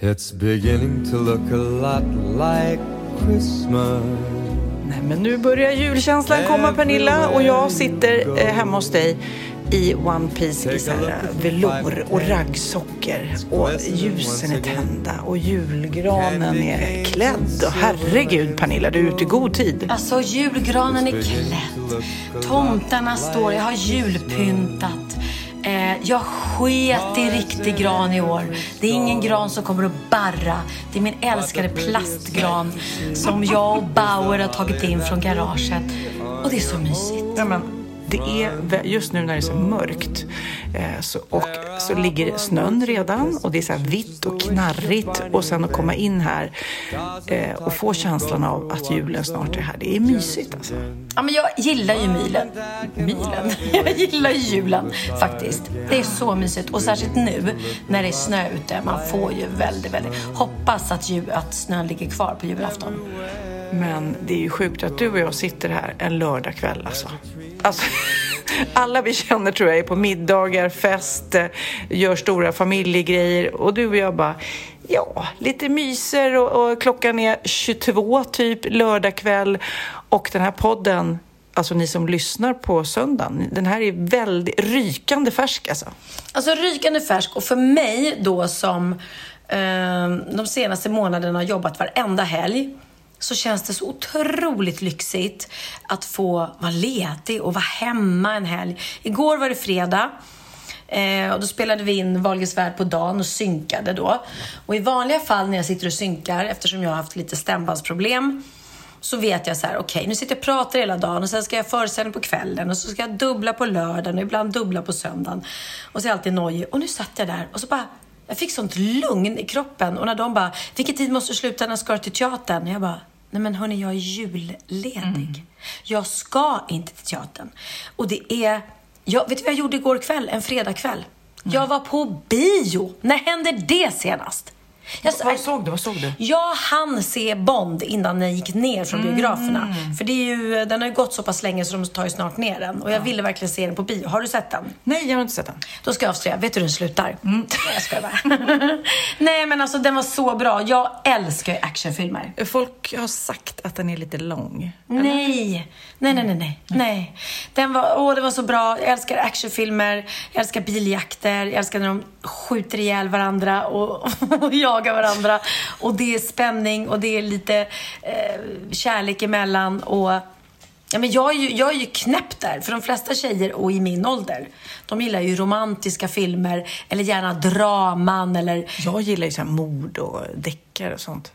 It's beginning to look a lot like Christmas. Nej, men nu börjar julkänslan komma Pernilla och jag sitter eh, hemma hos dig i One Piece i så här velour och raggsockor och ljusen är tända och julgranen är klädd och herregud Pernilla, du är ute i god tid. Alltså julgranen är klädd. Tomtarna står, jag har julpyntat. Eh, jag sket i riktig gran i år. Det är ingen gran som kommer att barra. Det är min älskade plastgran som jag och Bauer har tagit in från garaget. Och det är så mysigt. Ja, men det är just nu när det är så mörkt eh, så, och så ligger snön redan och det är så här vitt och knarrigt och sen att komma in här eh, och få känslan av att julen snart är här. Det är mysigt alltså. Ja, men jag gillar ju mylen. Mylen? Jag gillar ju julen faktiskt. Det är så mysigt. Och särskilt nu när det är snö ute. Man får ju väldigt, väldigt... Hoppas att, jul, att snön ligger kvar på julafton. Men det är ju sjukt att du och jag sitter här en lördagkväll alltså. alltså alla vi känner tror jag är på middagar, fest, gör stora familjegrejer och du och jag bara Ja, lite myser och, och klockan är 22 typ lördagkväll och den här podden Alltså ni som lyssnar på söndagen, den här är väldigt rykande färsk alltså. Alltså rykande färsk och för mig då som eh, de senaste månaderna har jobbat varenda helg så känns det så otroligt lyxigt att få vara ledig och vara hemma en helg. Igår var det fredag. Eh, och då spelade vi in Wahlgrens värld på dagen och synkade då. Och i vanliga fall när jag sitter och synkar, eftersom jag har haft lite stämbandsproblem, så vet jag så här, okej, nu sitter jag och pratar hela dagen och sen ska jag föreställning på kvällen och så ska jag dubbla på lördagen och ibland dubbla på söndagen. Och så är jag alltid nojig. Och nu satt jag där och så bara, jag fick sånt lugn i kroppen. Och när de bara, vilken tid måste du sluta, när ska du till teatern? Och jag bara, nej men hörni, jag är julledig. Jag ska inte till teatern. Och det är, jag, vet du vad jag gjorde igår kväll, en fredagkväll? Jag var på bio. När hände det senast? Jag, Vad såg du? Vad såg du? jag hann se Bond innan den gick ner från biograferna. För det är ju, den har ju gått så pass länge så de tar ju snart ner den. Och jag ville verkligen se den på bio. Har du sett den? Nej, jag har inte sett den. Då ska jag avslöja. Vet du hur den slutar? Nej, jag skojar bara. Nej, men alltså den var så bra. Jag älskar ju actionfilmer. Folk har sagt att den är lite lång. Nej. Nej, nej, nej, nej. nej. Den var, åh, det var så bra. Jag älskar actionfilmer, jag älskar biljakter, jag älskar när de skjuter ihjäl varandra och, och jagar varandra. Och det är spänning och det är lite eh, kärlek emellan. Och, ja, men jag, är ju, jag är ju knäpp där, för de flesta tjejer och i min ålder, de gillar ju romantiska filmer eller gärna draman eller Jag gillar ju så här mord och deckare och sånt.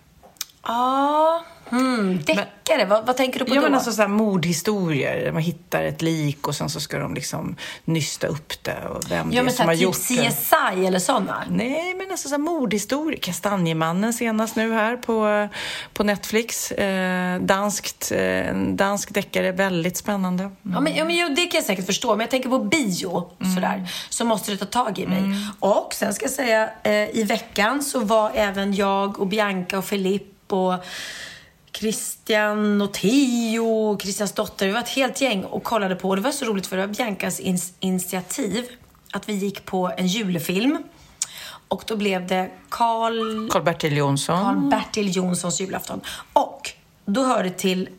Ja, mm, deckare. vad, vad tänker du på Ja, då? men alltså så här mordhistorier. där Man hittar ett lik och sen så ska de liksom nysta upp det och vem ja, det är som har typ gjort det. CSI eller sådana. Nej, men alltså så här mordhistorier. Kastanjemannen senast nu här på, på Netflix. Eh, danskt, eh, dansk deckare, väldigt spännande. Mm. Ja, men, ja, men, jo, det kan jag säkert förstå, men jag tänker på bio sådär, så måste du ta tag i mig. Och sen ska jag säga, eh, i veckan så var även jag och Bianca och Filip och Christian och Theo och Christians dotter, vi var ett helt gäng och kollade på, och det var så roligt för det var Biancas ins- initiativ att vi gick på en julfilm. Och då blev det Karl Karl-Bertil Jonsson. Karl-Bertil Jonssons julafton. Och då hör det till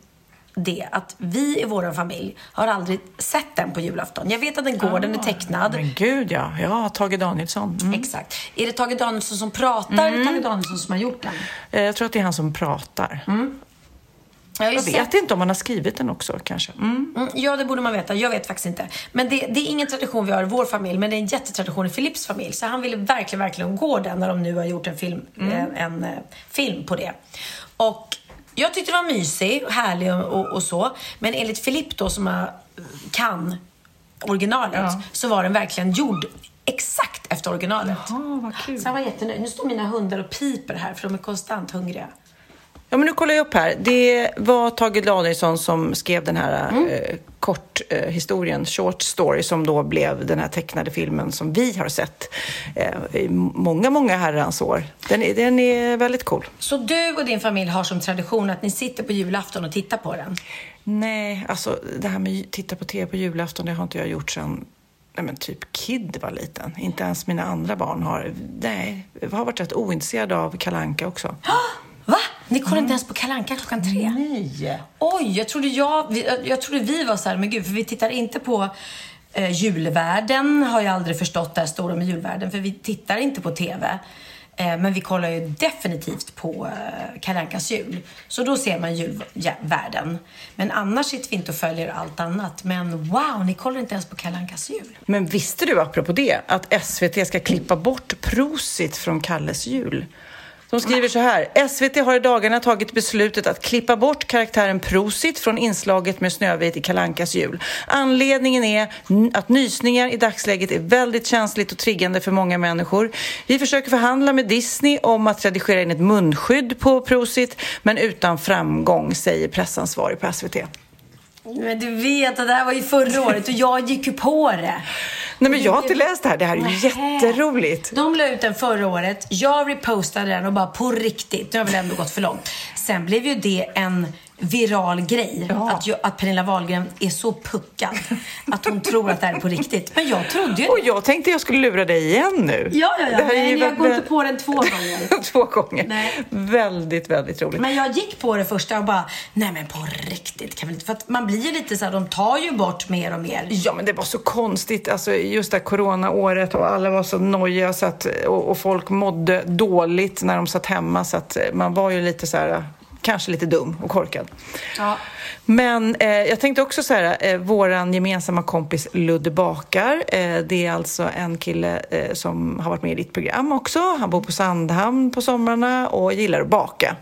det att vi i vår familj har aldrig sett den på julafton. Jag vet att den går, den är tecknad. Men gud ja, ja, Tage Danielsson. Mm. Exakt. Är det Tage Danielsson som pratar eller Tage Danielsson som har gjort den? Eh, Jag tror att det är han som pratar. Jag, ju Jag sett- vet inte om han har skrivit den också kanske. Mm. Mm, ja, det borde man veta. Jag vet faktiskt inte. Men det, det är ingen tradition vi har i vår familj, men det är en jättetradition i Philips familj. Så han ville verkligen, verkligen gå den när de nu har gjort en film, en, en eh, film på det. Och jag tyckte den var mysig, härlig och, och, och så. Men enligt Philippe då, som kan originalet, så var den verkligen gjord exakt efter originalet. Jaha, vad kul. Så han var jättenöjd. Nu står mina hundar och piper här, för de är konstant hungriga. Ja, men nu kollar jag upp här. Det var Tage Danielsson som skrev den här Mm. eh, kort eh, short story, som då blev den här tecknade filmen som vi har sett eh, i många, många herrans år. Den är, den är väldigt cool. Så du och din familj har som tradition att ni sitter på julafton och tittar på den? Nej, alltså det här med att titta på tv på julafton, det har inte jag gjort sedan Nej, men typ Kid var liten. Inte ens mina andra barn har. Nej, jag har varit rätt ointresserad av Kalanka också. Ni kollar inte ens på Kalanka klockan tre? Nej! Oj, jag trodde, jag, jag, jag trodde vi var så här, men gud, för vi tittar inte på eh, julvärlden, har jag aldrig förstått det här stora med julvärden, för vi tittar inte på TV. Eh, men vi kollar ju definitivt på eh, Kalle Ankas jul. Så då ser man julvärlden. Men annars sitter vi inte och följer allt annat. Men wow, ni kollar inte ens på Kalle Ankas jul. Men visste du, apropå det, att SVT ska klippa bort Prosit från Kalles jul? De skriver så här. SVT har i dagarna tagit beslutet att klippa bort karaktären Prosit från inslaget med Snövit i Kalankas jul. Anledningen är att nysningar i dagsläget är väldigt känsligt och triggande för många människor. Vi försöker förhandla med Disney om att redigera in ett munskydd på Prosit, men utan framgång, säger pressansvarig på SVT. Men du vet, att det här var ju förra året och jag gick ju på det. Nej, men jag har inte läst det här. Det här är ju jätteroligt. De la ut den förra året. Jag repostade den och bara på riktigt. Nu har väl ändå gått för långt. Sen blev ju det en viral grej. Ja. Att, jag, att Pernilla Wahlgren är så puckad att hon tror att det här är på riktigt. Men jag trodde ju Och jag tänkte jag skulle lura dig igen nu. Ja, ja, ja. Det här är Nej, ju jag går inte på den två gånger. Två gånger. Nej. Väldigt, väldigt roligt. Men jag gick på det första och bara, nej men på riktigt kan väl inte... För att man blir ju lite så här, de tar ju bort mer och mer. Ja, men det var så konstigt. Alltså, just det här coronaåret och alla var så nojiga så att, och, och folk mådde dåligt när de satt hemma. Så att man var ju lite så här, kanske lite dum och korkad. Ja. Men eh, jag tänkte också så här, eh, våran gemensamma kompis Ludde Bakar. Eh, det är alltså en kille eh, som har varit med i ditt program också. Han bor på Sandhamn på somrarna och gillar att baka.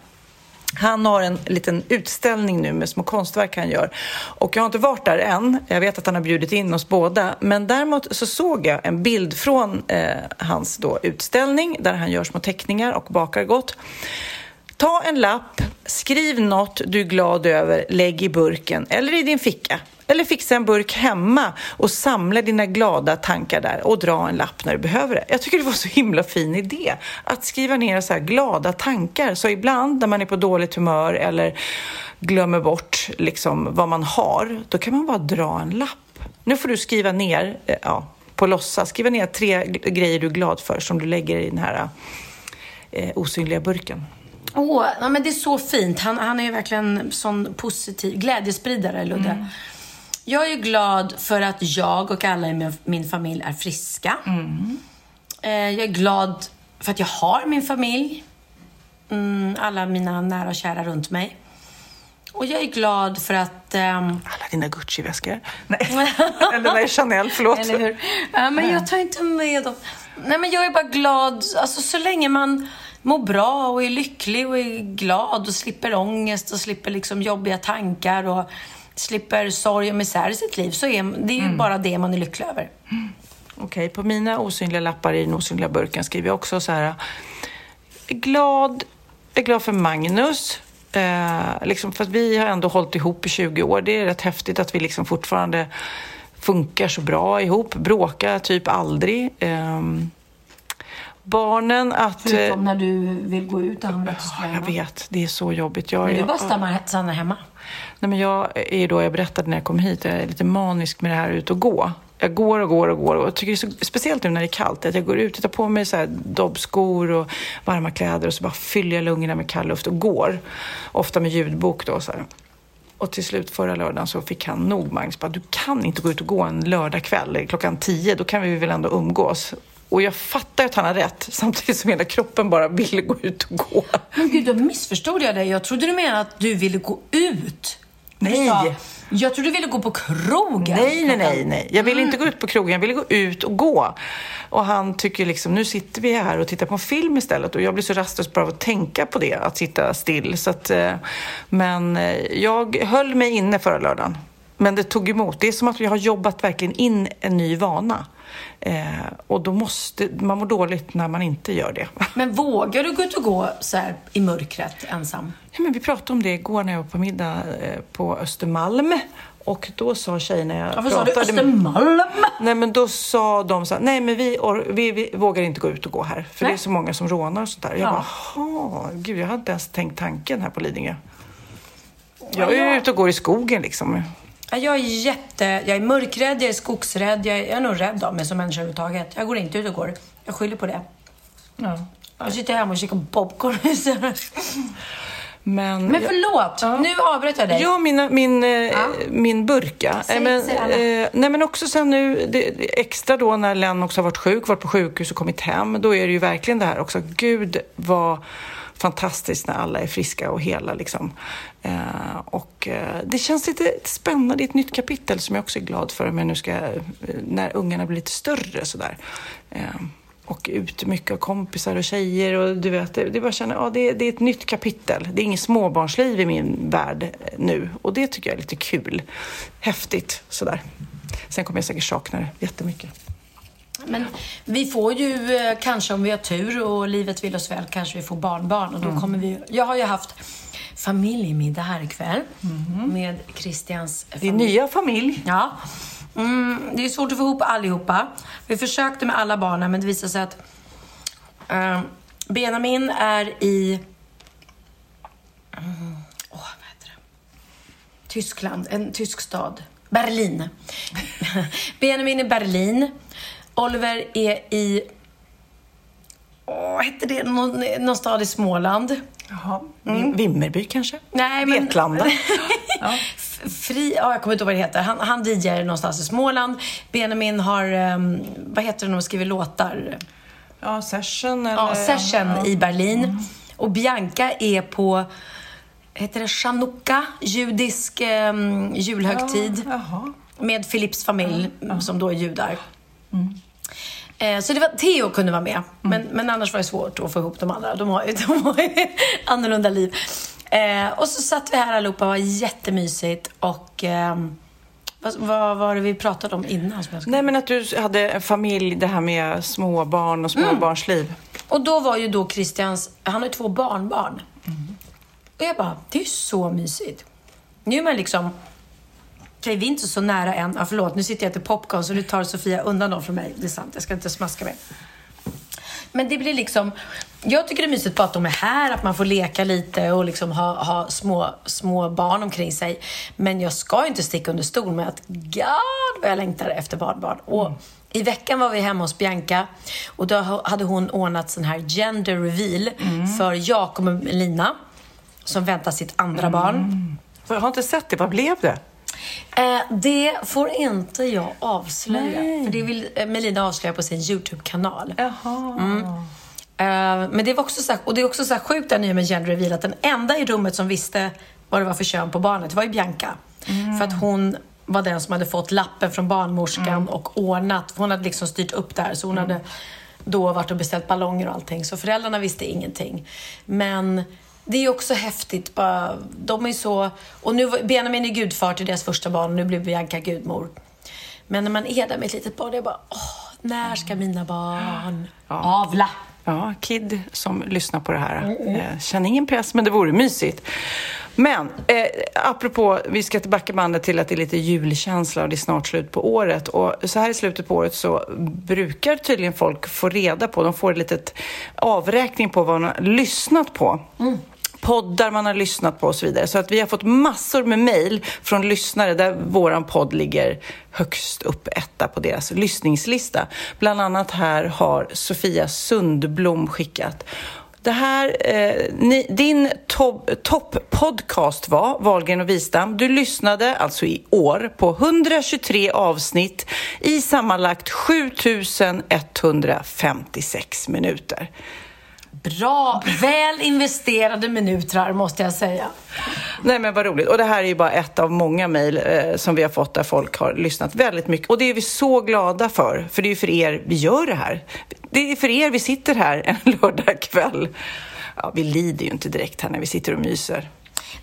Han har en liten utställning nu med små konstverk han gör. Och jag har inte varit där än. Jag vet att han har bjudit in oss båda. Men däremot så såg jag en bild från eh, hans då utställning där han gör små teckningar och bakar gott. Ta en lapp, skriv något du är glad över, lägg i burken eller i din ficka. Eller fixa en burk hemma och samla dina glada tankar där och dra en lapp när du behöver det. Jag tycker det var så himla fin idé att skriva ner så här glada tankar. Så ibland när man är på dåligt humör eller glömmer bort liksom vad man har, då kan man bara dra en lapp. Nu får du skriva ner, eh, ja, på låtsas, skriva ner tre grejer du är glad för som du lägger i den här eh, osynliga burken. Åh, ja, men det är så fint. Han, han är ju verkligen sån positiv glädjespridare, Ludde. Jag är ju glad för att jag och alla i min, min familj är friska. Eh, jag är glad för att jag har min familj. Mm, alla mina nära och kära runt mig. Och jag är glad för att... ehm, Alla dina Gucci-väskor. Nej, eller nej, Chanel, förlåt. Eller hur? Ja, men jag tar inte med dem. Nej, men jag är bara glad. Alltså, så länge man mår bra och är lycklig och är glad och slipper ångest och slipper liksom jobbiga tankar och slipper sorg och misär i sitt liv så är det är ju bara det man är lycklig över. Okej, på mina osynliga lappar i den osynliga burken skriver jag också så här. "Jag är Glad, jag är glad för Magnus. Eh, liksom för att vi har ändå hållit ihop i 20 år. Det är rätt häftigt att vi liksom fortfarande funkar så bra ihop. Bråkar typ aldrig. Ehm, barnen att... eh, Förutom när du vill gå ut och handla till Ja, jag vet, det är så jobbigt. Jag, Men du bara stannar, stannar hemma. Nej, men jag är då, jag berättade när jag kom hit, jag är lite manisk med det här ut och gå. Jag går och går och går och jag tycker det är så, speciellt nu när det är kallt, att jag går ut och tar på mig så här dobbskor och varma kläder och så bara fyller jag lungorna med kall luft och går. Ofta med ljudbok då. Så här. Och till slut förra lördagen så fick han nog, Magnus. Bara, du kan inte gå ut och gå en lördagkväll klockan tio, då kan vi väl ändå umgås. Och jag fattar att han har rätt, samtidigt som hela kroppen bara ville gå ut och gå. Men gud, då missförstod jag dig. Jag trodde du menade att du ville gå ut. Nej. Sa, jag trodde du ville gå på krogen. Nej, nej, nej, nej. Jag ville inte gå ut på krogen, jag ville gå ut och gå. Och han tycker liksom, nu sitter vi här och tittar på en film istället. Och jag blir så rastlös bara av att tänka på det, att sitta still. Så att, eh, men eh, jag höll mig inne förra lördagen. Men det tog emot. Det är som att jag har jobbat verkligen in en ny vana. Eh, och då måste, man mår dåligt när man inte gör det. Men vågar du gå ut och gå så här i mörkret ensam? Ja, men vi pratade om det igår när jag var på middag eh, på Östermalm. Och då sa tjejerna jag Varför sa du pratade med- Östermalm? Nej men då sa de så här, nej men vi, or- vi, vi vågar inte gå ut och gå här. För Nej. det är så många som rånar och sånt där. Jag Ja. bara, gud jag hade inte ens tänkt tanken här på Lidingö. Jag är ju ute och går i skogen liksom. Ja, Jag är jätte... Jag är mörkrädd, jag är skogsrädd, jag är, jag är nog rädd av mig som människa överhuvudtaget. Jag går inte ut och går. Jag skyller på det. Ja. Jag sitter hemma och kikar popcorn. Men, Men förlåt, nu avbröt jag dig. Ja, mina, min, eh, min burka. Säg- men, säg eh, nej, men också sen nu, det, extra då när Len också har varit sjuk, varit på sjukhus och kommit hem, då är det ju verkligen det här också. Gud vad fantastiskt när alla är friska och hela liksom. Eh, och eh, det känns lite spännande, det är ett nytt kapitel som jag också är glad för, men nu ska, eh, när ungarna blir lite större sådär. Eh, och ut mycket av kompisar och tjejer och du vet, det, det bara känner, ja det, det är ett nytt kapitel. Det är inget småbarnsliv i min värld eh, nu och det tycker jag är lite kul. Häftigt sådär. Sen kommer jag säkert sakna det jättemycket. Men vi får ju eh, kanske om vi har tur och livet vill oss väl kanske vi får barnbarn och då Mm. kommer vi Jag har ju haft familjemiddag här ikväll med Christians Mm-hmm. Din nya familj. Ja. Mm, det är svårt att få ihop allihopa. Vi försökte med alla barnen men det visade sig att eh, Benjamin är i... Mm, åh, vad heter det? Tyskland, en tysk stad. Berlin. Benjamin är Berlin. Oliver är i... Åh, hette det? Någon, någon stad i Småland. Jaha. Vimmerby kanske? Mm. Nej, men... Vetlanda. F- Fri, ja, jag kommer inte ihåg vad det heter. Han, han DJar någonstans i Småland. Benjamin har, ehm, vad heter det när man skriver låtar? Ja, session eller... Ja, Session ja. i Berlin. Och Bianca är på, heter det Chanukka? Judisk ehm, julhögtid. Jaha. Med Philips familj, som då är judar. Eh, Så det var, Theo kunde vara med, men, men annars var det svårt att få ihop de andra. De har ju, de har ju annorlunda liv. Eh, och så satt vi här allihopa, det var jättemysigt. Och ehm, vad, vad var det vi pratade om innan? Som jag ska... Nej, men att du hade en familj, det här med småbarn och småbarnsliv. Och då var ju då Christians, han har ju två barnbarn. Och jag bara, det är ju så mysigt. Nu är man liksom, okej vi är inte så nära än. Ja, förlåt, nu sitter jag äter popcorn så nu tar Sofia undan dem från mig. Det är sant, jag ska inte smaska mer. Men det blir liksom, jag tycker det är mysigt bara att de är här, att man får leka lite och liksom ha, ha små, små barn omkring sig. Men jag ska ju inte sticka under stol med att God vad jag längtar efter barnbarn. Och i veckan var vi hemma hos Bianca och då hade hon ordnat sån här gender reveal för Jakob och Lina som väntar sitt andra barn. För Jag har inte sett det, vad blev det? Eh, det får inte jag avslöja. För det vill eh, Melina avslöja på sin YouTube-kanal. Jaha. Eh, men det var också så här, och det är också så här sjukt det nya med gender reveal att den enda i rummet som visste vad det var för kön på barnet var ju Bianca. För att hon var den som hade fått lappen från barnmorskan och ordnat. Hon hade liksom styrt upp där så hon hade då varit och beställt ballonger och allting. Så föräldrarna visste ingenting. Men det är också häftigt. Bara, de är så... Och nu Benjamin är gudfar till deras första barn och nu blir Bianca gudmor. Men när man är där med ett litet barn, det är bara åh, när ska mina barn avla? Ja, Kid som lyssnar på det här. Eh, känner ingen press, men det vore mysigt. Men eh, apropå, vi ska tillbaka bandet till att det är lite julkänsla och det är snart slut på året. Och så här i slutet på året så brukar tydligen folk få reda på, de får ett litet avräkning på vad de har lyssnat på poddar man har lyssnat på och så vidare. Så att vi har fått massor med mejl från lyssnare där våran podd ligger högst upp etta på deras lyssningslista. Bland annat här har Sofia Sundblom skickat Det här, eh, ni, din topp-podcast var Wahlgren och Wistam. Du lyssnade alltså i år på 123 avsnitt i sammanlagt 7156 minuter. Bra, väl investerade minuter måste jag säga. Nej men vad roligt. Och det här är ju bara ett av många mejl eh, som vi har fått där folk har lyssnat väldigt mycket. Och det är vi så glada för, för det är ju för er vi gör det här. Det är för er vi sitter här en lördagkväll. Ja, vi lider ju inte direkt här när vi sitter och myser.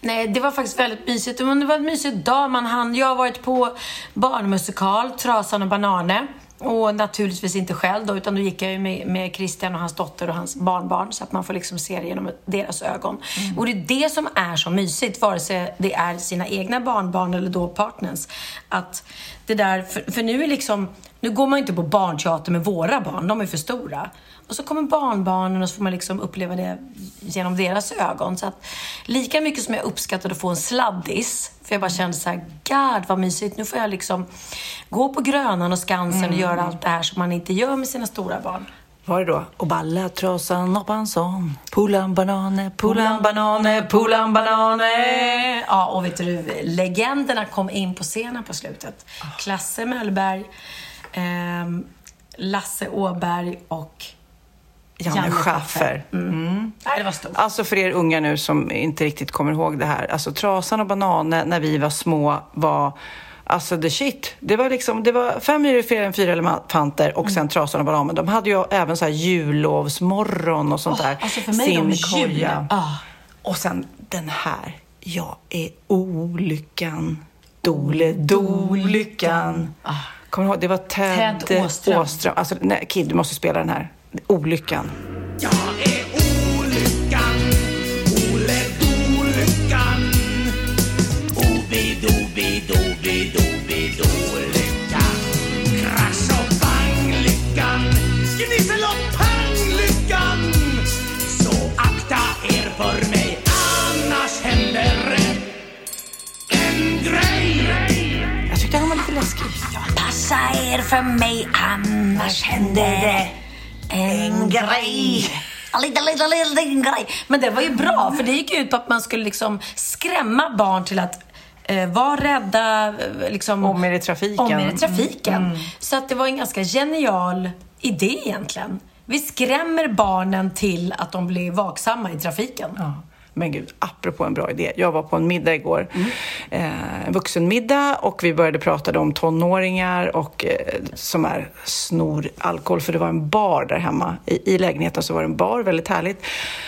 Nej, det var faktiskt väldigt mysigt. Men det var en mysig dag. Man hann. Jag har varit på barnmusikal, Trasan och Bananer. Och naturligtvis inte själv då, utan då gick jag ju med, med Christian och hans dotter och hans barnbarn så att man får liksom se det genom deras ögon. Och det är det som är så mysigt, vare sig det är sina egna barnbarn eller då partners. Att det där, för, för nu är liksom, nu går man ju inte på barnteater med våra barn, de är för stora. Och så kommer barnbarnen och så får man liksom uppleva det genom deras ögon. Så att lika mycket som jag uppskattade att få en sladdis, för jag bara kände så här, God vad mysigt, nu får jag liksom gå på Grönan och Skansen och göra allt det här som man inte gör med sina stora barn. Var det då? Och balla trasan hoppanson, pulan banane, pulan banane, pulan banane. Ja, och vet du, legenderna kom in på scenen på slutet. Klasse Möllberg, ehm, Lasse Åberg och Janne Schaffer. Mm. Nej, det var stort. Alltså för er unga nu som inte riktigt kommer ihåg det här. Alltså Trasan och Bananer när vi var små var Alltså the shit. Det var liksom, det var fem myror fler än fyra elefanter och sen Trasan och Bananer. De hade ju även så här jullovsmorgon och sånt Åh, där. alltså för mig de Sin julen. koja. Ah. Och sen den här. Jag är olyckan. Dole, dolyckan. Kommer du ihåg? Det var Ted, Ted Åström. Åström. Alltså, nej, Kid, du måste spela den här. Olyckan. Jag är olyckan, Ole Dolyckan. Obi-dobi-dobi-dobi-dolyckan. Krasch och bang-lyckan. Gnissel och pang-lyckan. Så akta er för mig, annars händer en grej. Jag tyckte han var lite läskig. Passa er för mig, annars händer det en grej. En liten, liten, liten, grej. Men det var ju bra, för det gick ut på att man skulle liksom skrämma barn till att eh, vara rädda. eh, Liksom, Om er i trafiken. Om er i trafiken. Så att det var en ganska genial idé egentligen. Vi skrämmer barnen till att de blir vaksamma i trafiken. Ja. Men gud, apropå en bra idé. Jag var på en middag igår, eh, en vuxenmiddag och vi började prata om tonåringar och eh, som är snor alkohol för det var en bar där hemma. I, I lägenheten så var det en bar, väldigt härligt.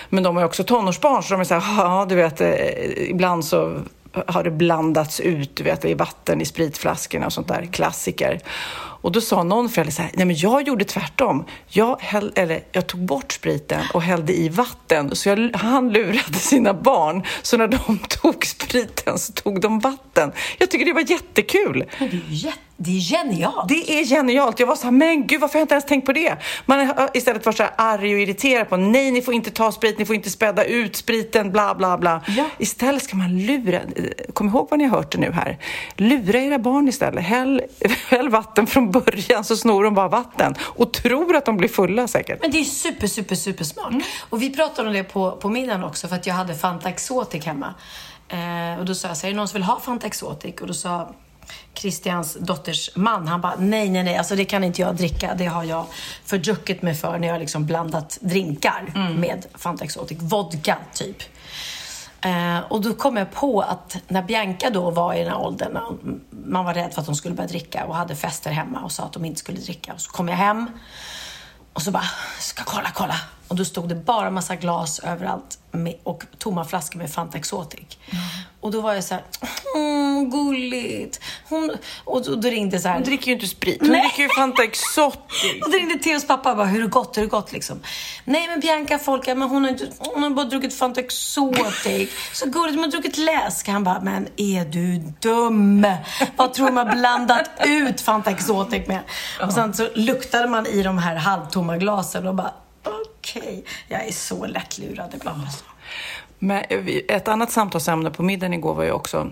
Men de har ju också tonårsbarn så de är så här, ja du vet, eh, ibland så har det blandats ut, du vet, i vatten i spritflaskorna och sånt där, klassiker. Och då sa någon förälder så här, nej men jag gjorde tvärtom. Jag, häll, eller, jag tog bort spriten och hällde i vatten, så jag, han lurade sina barn. Så när de tog spriten så tog de vatten. Jag tycker det var jättekul. Men det är jätte, det är genialt. Det är genialt. Jag var så här, men gud varför har jag inte ens tänkt på det? Man har istället varit så här arg och irriterad på, nej ni får inte ta sprit, ni får inte späda ut spriten, bla bla bla. Ja. Istället ska man lura, kom ihåg vad ni har hört det nu här. Lura era barn istället. Häll, häll vatten från början så snor de bara vatten och tror att de blir fulla säkert. Men det är super, super, super smart. Och vi pratade om det på, på middagen också för att jag hade Fanta Exotic hemma. Eh, och då sa jag så här, är det någon som vill ha Fanta Exotic? Och då sa Christians dotters man, han bara nej, nej, nej, alltså det kan inte jag dricka. Det har jag fördruckit mig för när jag liksom blandat drinkar med Fanta Exotic. Vodka, typ. Eh, och då kom jag på att när Bianca då var i den här åldern, man var rädd för att de skulle börja dricka och hade fester hemma och sa att de inte skulle dricka. Och så kom jag hem och så bara, ska kolla, kolla. Och då stod det bara massa glas överallt med, och tomma flaskor med Fanta Exotic. Och då var jag så här, mm, gulligt. Hon, och då, då ringde så här. Hon dricker ju inte sprit, hon Nej. dricker ju Fanta Exotic. Och då ringde Theos pappa och bara, hur är det gått, hur är det gått liksom? Nej men Bianca, folk, men hon har, inte, hon har bara druckit Fanta Exotic. Så gulligt, hon har druckit läsk. Han bara, men är du dum? Vad tror man har blandat ut Fanta Exotic med? Och sen så luktade man i de här halvtomma glasen och bara, okej, jag är så lättlurad ibland. Alltså. Men eh, ett annat samtalsämne på middagen igår var ju också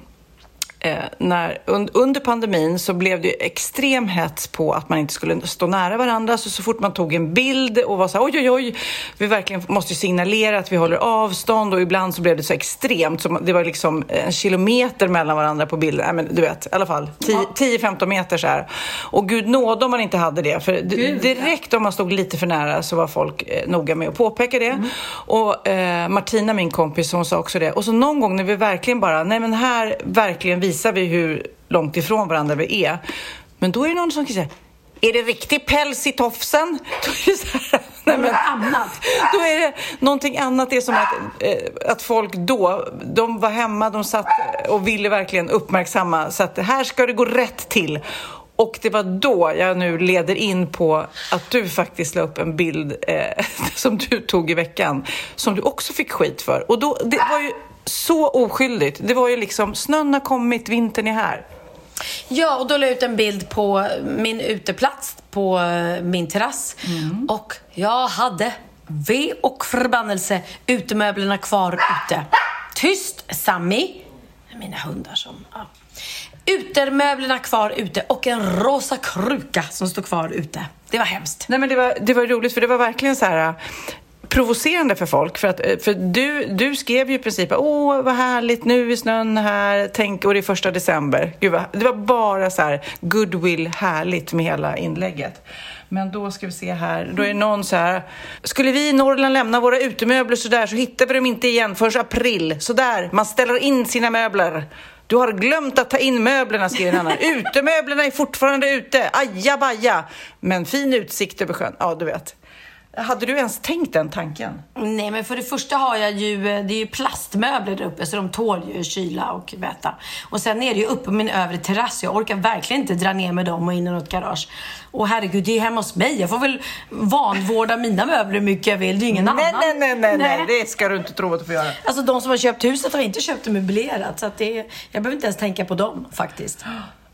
eh, när, un, under pandemin så blev det ju extrem hets på att man inte skulle stå nära varandra. Så, så fort man tog en bild och var så här, oj, oj, oj, vi verkligen måste signalera att vi håller avstånd och ibland så blev det så extremt. Så det var liksom en kilometer mellan varandra på bilden. Nej, men du vet, i alla fall 10-15 meter så här. Och gud nåde om man inte hade det. För d- direkt om man stod lite för nära så var folk eh, noga med att påpeka det. Och eh, Martina, min kompis, hon sa också det. Och så någon gång när vi verkligen bara, nej men här verkligen visar vi hur långt ifrån varandra vi är. Men då är det någon som kan säga, är det riktig päls i tofsen? Då är det så här, nej men, annat. då är det någonting annat. Det är som att, eh, att folk då, de var hemma, de satt och ville verkligen uppmärksamma så att här ska det gå rätt till. Och det var då jag nu leder in på att du faktiskt la upp en bild eh, som du tog i veckan, som du också fick skit för. Och då, det var ju så oskyldigt. Det var ju liksom, snön har kommit, vintern är här. Ja, och då la jag ut en bild på min uteplats på eh, min terrass. Och jag hade ve och förbannelse utemöblerna kvar ute. Tyst, Sammy. Mina hundar som... Ja. Utemöblerna kvar ute och en rosa kruka som står kvar ute. Det var hemskt. Nej, men det var, det var roligt, för det var verkligen så här provocerande för folk. För, att, eh, för du, du skrev ju i princip åh vad härligt, nu är snön här, tänk, och det är första december. Gud, vad, det var bara så här goodwill, härligt med hela inlägget. Men då ska vi se här, då är det någon så här, skulle vi i Norrland lämna våra utemöbler så där så hittar vi dem inte igen förrän april. Så där, man ställer in sina möbler. Du har glömt att ta in möblerna, skriver en annan. Utemöblerna är fortfarande ute. Ajabaja. Men fin utsikt över sjön. Ja, du vet. Hade du ens tänkt den tanken? Nej, men för det första har jag ju, det är ju plastmöbler där uppe så de tål ju kyla och väta. Och sen är det ju uppe på min övre terrass. Jag orkar verkligen inte dra ner med dem och in i något garage. Och herregud, det är hemma hos mig. Jag får väl vanvårda mina möbler hur mycket jag vill. Det är ju ingen Nej, annan. nej, nej, nej, nej, det ska du inte tro att du får göra. Alltså de som har köpt huset har inte köpt det möblerat. Så att det, jag behöver inte ens tänka på dem faktiskt.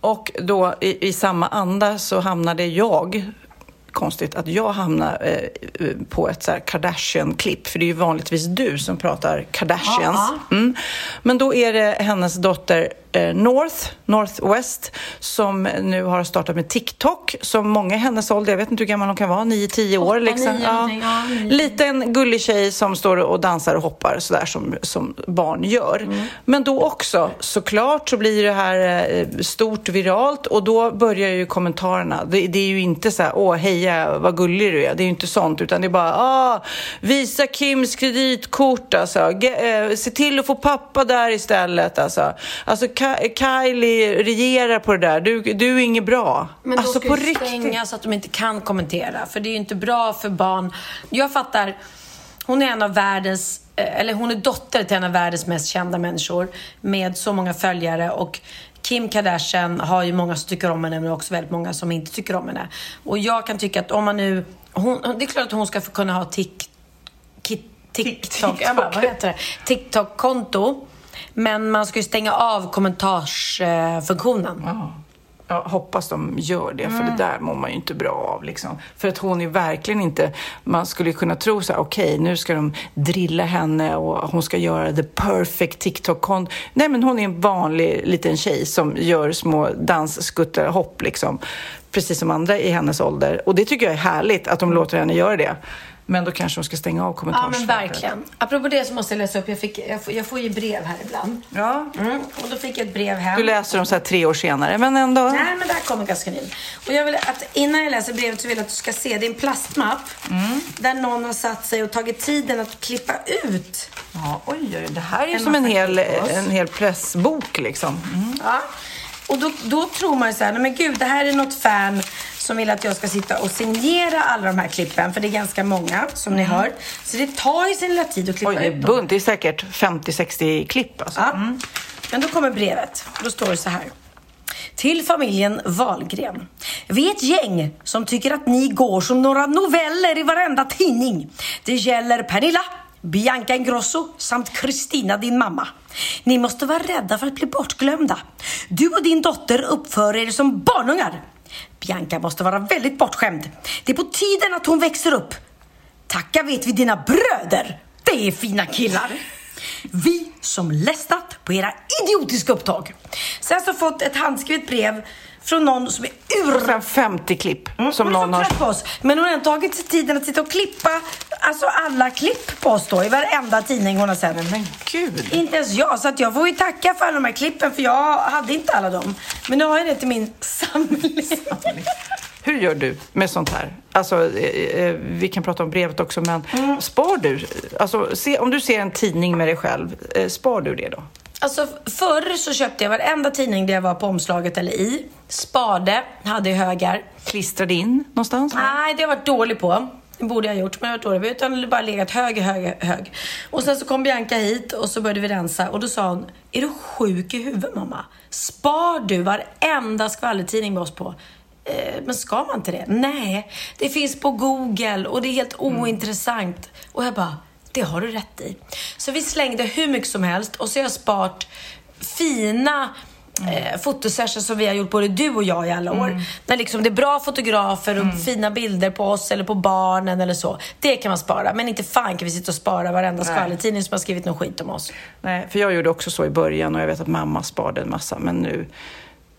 Och då i, i samma anda så hamnade jag Konstigt att jag hamnar eh, på ett Kardashian-klipp, för det är ju vanligtvis du som pratar Kardashians. Mm. Men då är det hennes dotter eh, North, Northwest, som nu har startat med TikTok, som många i hennes ålder, jag vet inte hur gammal hon kan vara, 9-10 år. Liksom. ja. Liten gullig tjej som står och dansar och hoppar sådär som, som barn gör. Mm. Men då också, såklart så blir det här eh, stort viralt och då börjar ju kommentarerna. Det, det är ju inte så här, åh heja vad gullig du är. Det är ju inte sånt, utan det är bara, ah, visa Kims kreditkort alltså. Ge, eh, se till att få pappa där istället alltså. Alltså Ka- Kylie regerar på det där. Du, du är inget bra. Men alltså då ska på riktigt. stänga så att de inte kan kommentera. För det är ju inte bra för barn. Jag fattar. Hon är en av världens, eh, eller hon är dotter till en av världens mest kända människor med så många följare och Kim Kardashian har ju många som tycker om henne men också väldigt många som inte tycker om henne. Och jag kan tycka att om man nu, hon, det är klart att hon ska få kunna ha tik, ki- TikTok, jag bara, vad heter det? TikTok-konto. Men man ska ju stänga av kommentarsfunktionen. Jag hoppas de gör det, för det där mår man ju inte bra av. Liksom. För att hon är verkligen inte... Man skulle kunna tro så här, okej, nu ska de drilla henne och hon ska göra the perfect TikTok-konto. Nej, men hon är en vanlig liten tjej som gör små dansskuttehopp, liksom. Precis som andra i hennes ålder. Och det tycker jag är härligt, att de låter henne göra det. Men då kanske de ska stänga av Ja, kommentarsfältet. men verkligen. Apropå det så måste jag läsa upp. Jag, fick, jag, får, jag får ju brev här ibland. Ja. Mm, och då fick jag ett brev hem. Du läser dem så här tre år senare, men ändå. Nej, men det här kommer ganska nyligen. Och jag vill att innan jag läser brevet så vill jag att du ska se. Det är en plastmapp Mm. där någon har satt sig och tagit tiden att klippa ut. Ja, oj, oj, det här är ju En som en hel, en hel pressbok liksom. Mm. Ja. Och då, då tror man ju så här, nej men gud, det här är något fan som vill att jag ska sitta och signera alla de här klippen. För det är ganska många, som ni hör. Så det tar ju sin lilla tid att klippa Mm. Oj, det är ut dem. bunt. Det är säkert 50-60 klipp alltså. Ja. Men då kommer brevet. Då står det så här. Till familjen Wahlgren. Vi är ett gäng som tycker att ni går som några noveller i varenda tidning. Det gäller Pernilla, Bianca Ingrosso samt Kristina, din mamma. Ni måste vara rädda för att bli bortglömda. Du och din dotter uppför er som barnungar. Bianca måste vara väldigt bortskämd. Det är på tiden att hon växer upp. Tacka vet vi dina bröder. Det är fina killar. Vi som lästat på era idiotiska upptag. Sen så fått ett handskrivet brev från någon som är ur... Och sen 50 klipp som hon någon har... på oss. Men hon har inte tagit sig tiden att sitta och klippa alltså alla klipp på oss då i varenda tidning hon har sett. Men gud! Inte ens jag, så att jag får ju tacka för alla de här klippen för jag hade inte alla dem. Men nu har jag det till min samling. Hur gör du med sånt här? Alltså, eh, eh, vi kan prata om brevet också, men Mm. spar du? Alltså, se, om du ser en tidning med dig själv, eh, spar du det då? Alltså förr så köpte jag varenda tidning där jag var på omslaget eller i. Spade, hade i högar. Klistrade in någonstans? Nej, det har jag varit dålig på. Det borde jag ha gjort, men jag har varit dålig på. Utan det har bara legat hög, hög, hög. Och sen så kom Bianca hit och så började vi rensa. Och då sa hon, är du sjuk i huvudet mamma? Spar du varenda skvallertidning med oss på? Eh, men ska man inte det? Nej, det finns på Google och det är helt ointressant. Och jag bara, det har du rätt i. Så vi slängde hur mycket som helst och så har jag sparat fina eh, fotosessions som vi har gjort både du och jag i alla år. När liksom det är bra fotografer och fina bilder på oss eller på barnen eller så. Det kan man spara. Men inte fan kan vi sitta och spara varenda skvallertidning som har skrivit något skit om oss. Nej, för jag gjorde också så i början och jag vet att mamma sparade en massa, men nu,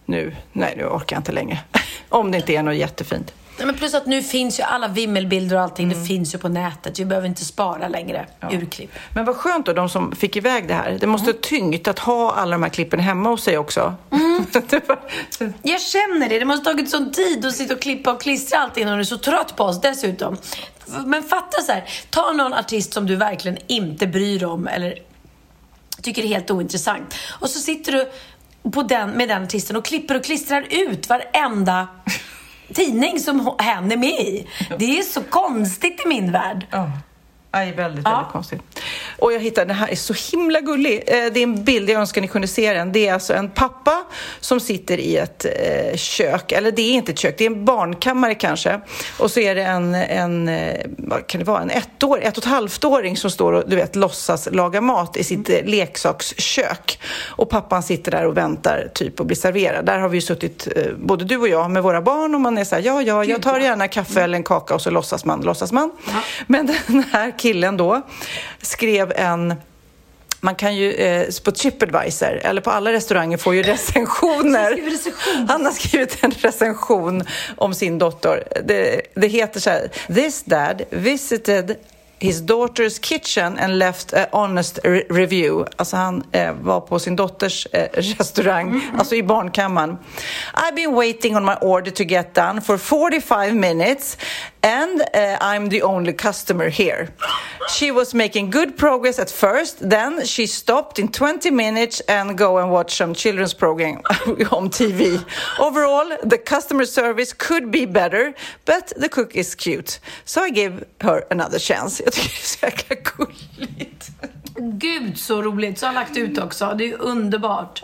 nu, nej, nu orkar jag inte längre. om det inte är något jättefint. Nej, men plus att nu finns ju alla vimmelbilder och allting. Det finns ju på nätet. Vi behöver inte spara längre urklipp. Men vad skönt då, de som fick iväg det här. Det måste ha tyngt att ha alla de här klippen hemma hos sig också. Var- Jag känner det. Det måste ha tagit sån tid att sitta och klippa och klistra allting när du är så trött på oss dessutom. Men fatta så här. Ta någon artist som du verkligen inte bryr dig om eller tycker är helt ointressant. Och så sitter du på den, med den artisten och klipper och klistrar ut varenda tidning som hen är med i. Det är så konstigt i min värld. Ja. Nej, väldigt, Ja. väldigt konstigt. Och jag hittade, den här är så himla gullig. Eh, Det är en bild, jag önskar ni kunde se den. Det är alltså en pappa som sitter i ett eh, kök, eller det är inte ett kök, det är en barnkammare kanske. Och så är det en, en eh, vad kan det vara, en ettår, ett och ett halvt-åring som står och du vet, låtsas laga mat i sitt eh, leksakskök. Och pappan sitter där och väntar typ och blir serverad. Där har vi ju suttit, både du och jag, med våra barn och man är så här, ja, ja, jag tar gärna kaffe eller en kaka och så låtsas man, låtsas man. Men den här killen då skrev en man kan ju eh, på Tripadvisor eller på alla restauranger få ju recensioner. recension. Han har skrivit en recension om sin dotter. Det, det heter så här. This dad visited his daughter's kitchen and left a honest re- review. Alltså han eh, var på sin dotters eh, restaurang, alltså i barnkammaren. I've been waiting on my order to get done for 45 minutes and uh, I'm the only customer here. She was making good progress at first, then she stopped in 20 minutes and go and watch some children's program on TV. Overall, the customer service could be better, but the cook is cute. So I give her another chance. Jag tycker det är så jäkla gulligt. Gud så roligt. Så har lagt ut också. Det är underbart.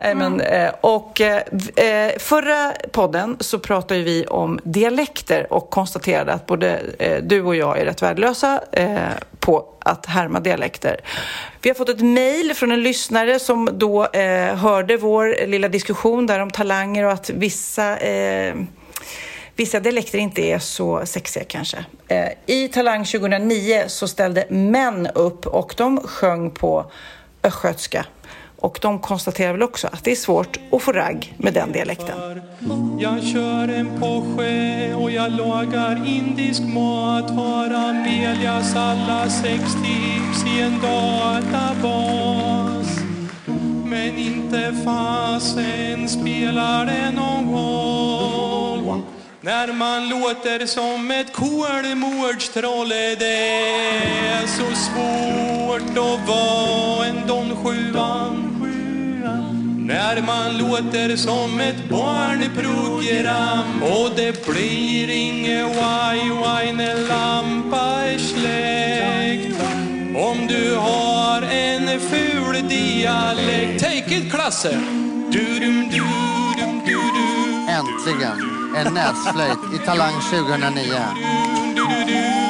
Men, eh, och eh, eh, förra podden så pratade vi om dialekter och konstaterade att både du och jag är rätt värdelösa på att härma dialekter. Vi har fått ett mejl från en lyssnare som då hörde vår lilla diskussion där om talanger och att vissa vissa dialekter inte är så sexiga kanske. I Talang 2009 så ställde män upp och de sjöng på östgötska och de konstaterar väl också att det är svårt att få ragg med den dialekten. Jag kör en Porsche och jag lagar indisk mat. Har Amelias alla sex tips i en databas. Men inte fasen spelar det någon roll. När man låter som ett kolmårdstroll Det är så svårt att vara en Don Juan när man låter som ett barnprogram och det blir inget waj-waj när lampa är släckt. Om du har en ful dialekt. Take it Klasse! Äntligen en näsflöjt i Talang 2009.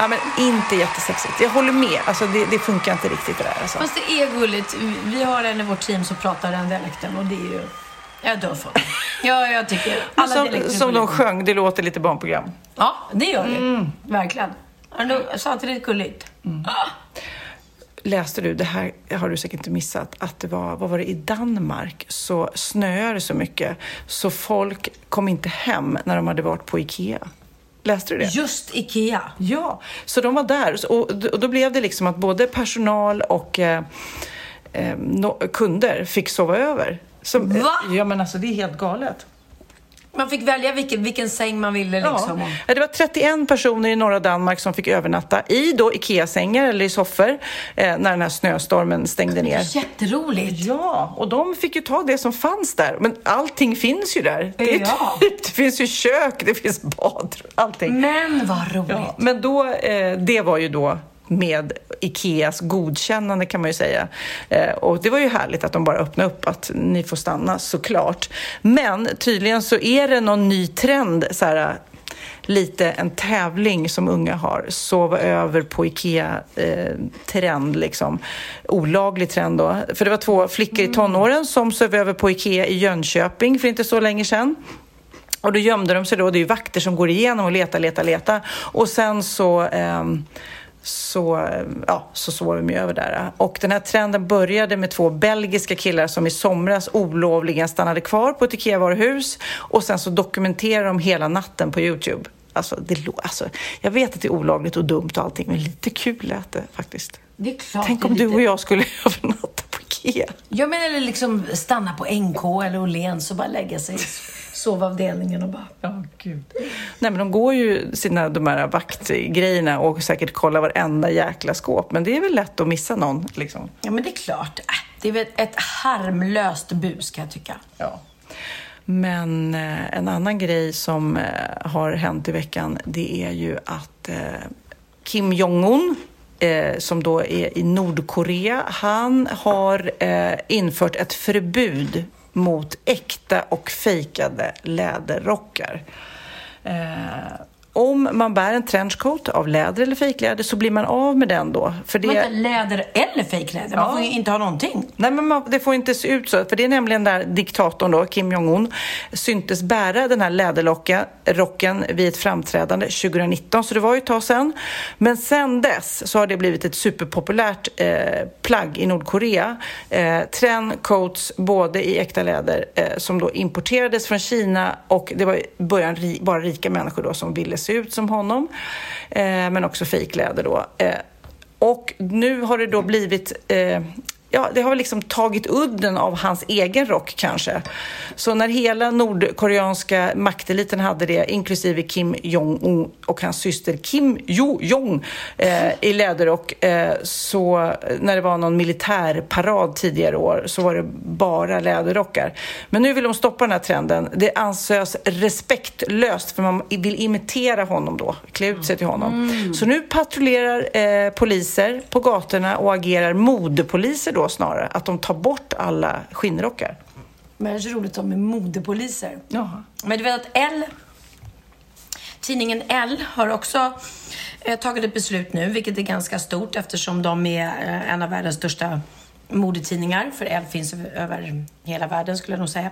Ja, men inte jättesexigt. Jag håller med. Alltså, det, det funkar inte riktigt det där. Alltså. Fast det är gulligt. Vi har en i vårt team som pratar den dialekten och det är ju... Jag dör för det. Ja, jag tycker alla Som, som de sjöng, det låter lite barnprogram. Ja, det gör det. Verkligen. Ja, då- Samtidigt gulligt. Ah. läste du, det här har du säkert inte missat, att det var, vad var det, i Danmark så snöade det så mycket så folk kom inte hem när de hade varit på Ikea. Läste du det? Just Ikea? Ja, så de var där och då blev det liksom att både personal och eh, eh, no, kunder fick sova över. Som, Va? Ja, men alltså det är helt galet. Man fick välja vilken, vilken säng man ville liksom. Ja. Det var 31 personer i norra Danmark som fick övernatta i då Ikea-sängar eller i soffor eh, när den här snöstormen stängde ner. Jätteroligt! Ja, och de fick ju ta det som fanns där. Men allting finns ju där. Det, Ja. typ, det finns ju kök, det finns badrum, allting. Men vad roligt! Ja, men då, eh, det var ju då med Ikeas godkännande kan man ju säga. Eh, och det var ju härligt att de bara öppnade upp att ni får stanna såklart. Men tydligen så är det någon ny trend så här, lite en tävling som unga har. Sova över på Ikea-trend, liksom. Olaglig trend då. För det var två flickor i tonåren som sov över på Ikea i Jönköping för inte så länge sedan. Och då gömde de sig då, det är ju vakter som går igenom och letar, letar, letar. Och sen så, ehm, så, ja, så sov de ju över där. Och den här trenden började med två belgiska killar som i somras olovligen stannade kvar på ett IKEA-varuhus och sen så dokumenterade de hela natten på Youtube. Alltså, det, alltså, jag vet att det är olagligt och dumt och allting, men lite kul lät det faktiskt. Det är klart Tänk om du lite- och jag skulle övernatta på IKEA. Ja, men eller liksom stanna på NK eller Åhléns och bara lägga sig sovavdelningen och bara... Ja, gud. Nej, men de går ju sina de här vaktgrejerna och säkert kollar varenda jäkla skåp. Men det är väl lätt att missa någon, liksom. Ja, men det är klart. Äh, Det är väl ett harmlöst bus kan jag tycka. Ja. Men eh, en annan grej som eh, har hänt i veckan, det är ju att eh, Kim Jong-Un Eh, som då är i Nordkorea, han har eh, infört ett förbud mot äkta och fejkade läderrockar. Eh, om man bär en trenchcoat av läder eller fejkläder så blir man av med den då. För det... Vänta, läder eller fejkläder? Man Ja. får ju inte ha någonting. Nej, men man, det får inte se ut så. För det är nämligen där diktatorn då, Kim Jong-Un, syntes bära den här läderrocken rocken vid ett framträdande 2019, så det var ju ett tag sedan. Men sen dess så har det blivit ett superpopulärt eh, plagg i Nordkorea. Eh, Trendcoats både i äkta läder eh, som då importerades från Kina och det var i början ri, bara rika människor då som ville se ut som honom. Eh, men också fejkläder då. Eh, och nu har det då blivit eh, Ja, det har liksom tagit udden av hans egen rock kanske. Så när hela nordkoreanska makteliten hade det, inklusive Kim Jong-Un och hans syster Kim Jo-Jong eh, i läderrock, eh, så när det var någon militärparad tidigare år så var det bara läderrockar. Men nu vill de stoppa den här trenden. Det anses respektlöst för man vill imitera honom då, klä ut sig till honom. Så nu patrullerar eh, poliser på gatorna och agerar modepoliser då snarare. Att de tar bort alla skinnrockar. Men det är så roligt de är modepoliser. Ja. Men du vet att L, tidningen L har också eh, tagit ett beslut nu, vilket är ganska stort eftersom de är eh, en av världens största modetidningar, för L finns över- hela världen skulle jag nog säga.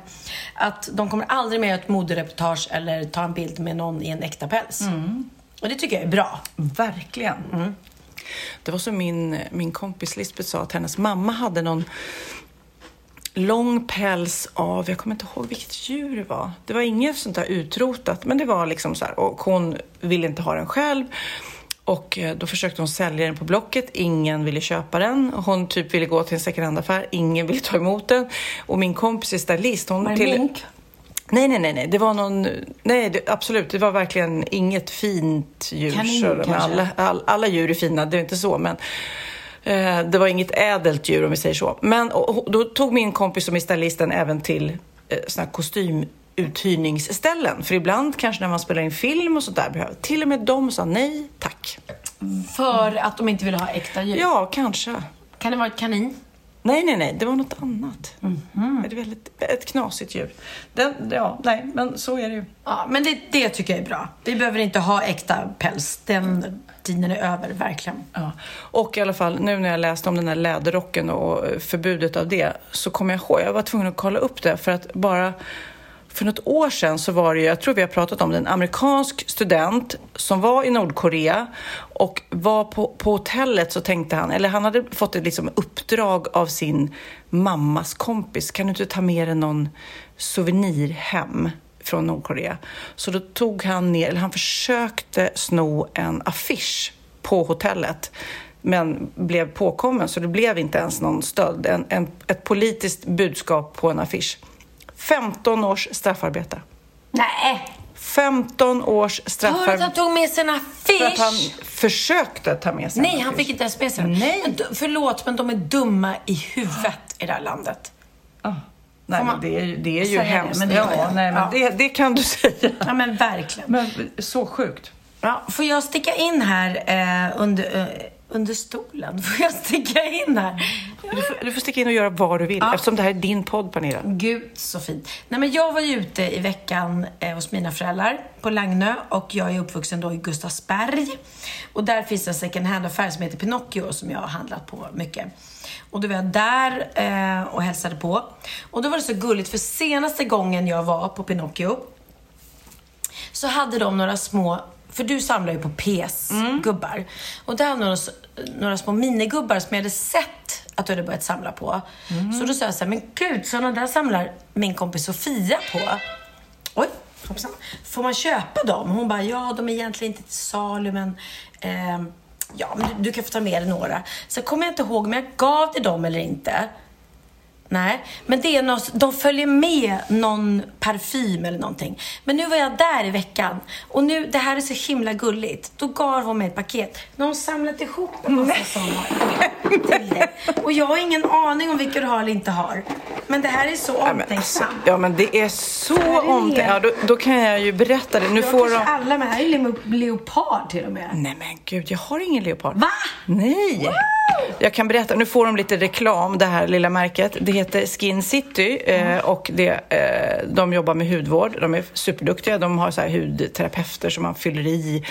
Att de kommer aldrig mer göra ett modereportage eller ta en bild med någon i en äkta päls. Och det tycker jag är bra. Verkligen. Det var som min, min kompis Lisbeth sa att hennes mamma hade någon lång päls av, jag kommer inte ihåg vilket djur det var. Det var inget sånt där utrotat, men det var liksom så här, och hon ville inte ha den själv. Och eh, då försökte hon sälja den på Blocket, ingen ville köpa den. Hon typ ville gå till en second hand-affär, ingen ville ta emot den. Och min kompis är stylist, hon Var det mink? Nej, nej, nej, nej, det var någon, nej det, absolut, det var verkligen inget fint djur. Kanin, kanske? alla, all, alla djur är fina, det är inte så, men eh, det var inget ädelt djur om vi säger så. Men och, då tog min kompis som är stylisten även till eh, såna här kostymuthyrningsställen. För ibland kanske när man spelar in film och sånt där behöver, till och med de sa nej, tack. För att de inte vill ha äkta djur. Ja, kanske. Kan det vara ett kanin? Nej, nej, nej, det var något annat. Det är väldigt, ett knasigt djur. Den, ja, nej, men så är det ju. Ja, men det, det tycker jag är bra. Vi behöver inte ha äkta päls. Den tiden är över, verkligen. Ja. Och i alla fall, nu när jag läste om den här läderrocken och förbudet av det, så kommer jag ihåg, jag var tvungen att kolla upp det för att bara för något år sedan så var det jag tror vi har pratat om det, en amerikansk student som var i Nordkorea och var på, på hotellet så tänkte han, eller han hade fått ett liksom uppdrag av sin mammas kompis, kan du inte ta med dig någon souvenir hem? från Nordkorea. Så då tog han ner, eller han försökte sno en affisch på hotellet men blev påkommen, så det blev inte ens någon stöld. En, en, ett politiskt budskap på en affisch. 15 års straffarbete. Nej! 15 års Hör att straffarbete. han tog med sig en För att han affisch? försökte ta med sig en Nej, han affisch. fick inte ens med sig. Nej. Men, förlåt, men de är dumma i huvudet i det här landet. Nej, Får men det är det är ju säga det? hemskt. Men det ja, nej, men Ja. Det, det kan du säga. Ja, men verkligen. Men så sjukt. Ja, får jag sticka in här eh, under, eh, under stolen? Får jag sticka in här? Du får, du får sticka in och göra vad du vill, Ja. eftersom det här är din podd, Pernilla. Gud, så fint. Nej, men jag var ju ute i veckan eh, hos mina föräldrar på Lagnö och jag är uppvuxen då i Gustavsberg. Och där finns en second hand-affär som heter Pinocchio som jag har handlat på mycket. Och då var jag där eh, och hälsade på. Och då var det så gulligt för senaste gången jag var på Pinocchio så hade de några små, för du samlar ju på PS-gubbar. Och där de några, några små minigubbar som jag hade sett att du hade börjat samla på. Så då sa jag så här, men gud, sådana där samlar min kompis Sofia på. Oj, hoppsan. Får man köpa dem? Hon bara, ja, de är egentligen inte till salu, men ehm, ja, men du, du kan få ta med dig några. Så kommer jag inte ihåg om jag gav till dem eller inte. Nej, men det är något, de följer med någon parfym eller någonting. Men nu var jag där i veckan och nu, det här är så himla gulligt. Då gav hon mig ett paket. Nu har hon samlat ihop en massa sådana till dig. Och jag har ingen aning om vilka du har eller inte har. Men det här är så Ja, men, alltså, omtänksamt. ja, men det är så omtänksamt. Ja, då, då kan jag ju berätta det. Nu jag får de... alla med. Här är leopard till och med. Nej men gud, jag har ingen leopard. Va? Nej! Jag kan berätta, nu får de lite reklam, det här lilla märket. Det heter Skin City eh, och det, eh, de jobbar med hudvård. De är superduktiga. De har så här hudterapeuter som man fyller i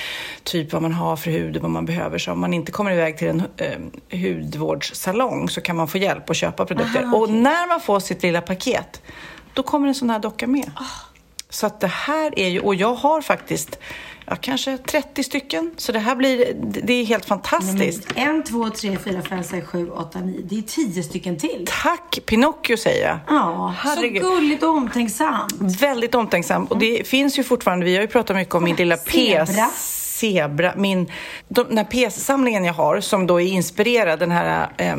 typ vad man har för hud och vad man behöver. Så om man inte kommer iväg till en eh, hudvårdssalong så kan man få hjälp att köpa produkter. Aha, Och när man får sitt lilla paket, då kommer en sån här docka med. Ah. Så att det här är ju, och jag har faktiskt ja, kanske 30 stycken. Så det här blir, det är helt fantastiskt. En, två, tre, fyra, fem, sex, sju, åtta, nio. Det är tio stycken till. Tack Pinocchio säger jag. Ja, Herregud. så gulligt och omtänksamt. Väldigt omtänksam. Och det finns ju fortfarande, vi har ju pratat mycket om min lilla Zebra. PS. Zebra. Min, de, den här PS-samlingen jag har som då är inspirerad, den här eh,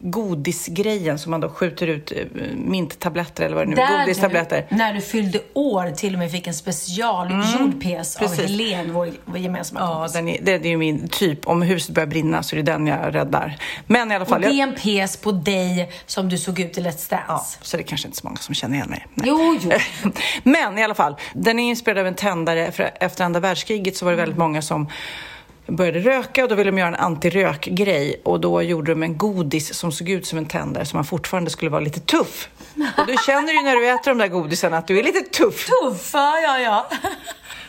godisgrejen som man då skjuter ut eh, minttabletter eller vad det nu är, godistabletter. du, när du fyllde år, till och med fick en specialgjord PS av precis. Helene, vår, vår gemensamma Ja, kompis. den är, det, det är ju min typ. Om huset börjar brinna så är det den jag räddar. Men i alla Och fall. det är en PS på dig som du såg ut i Let's Dance. ja, så det är kanske inte så många som känner igen mig. Nej. Jo, jo. Men i alla fall, den är inspirerad av en tändare. För efter andra världskriget så var det väldigt många som började röka och då ville de göra en antirökgrej och då gjorde de en godis som såg ut som en tändare så man fortfarande skulle vara lite tuff. Och du känner ju när du äter de där godisarna att du är lite tuff. Tuffa, ja, ja.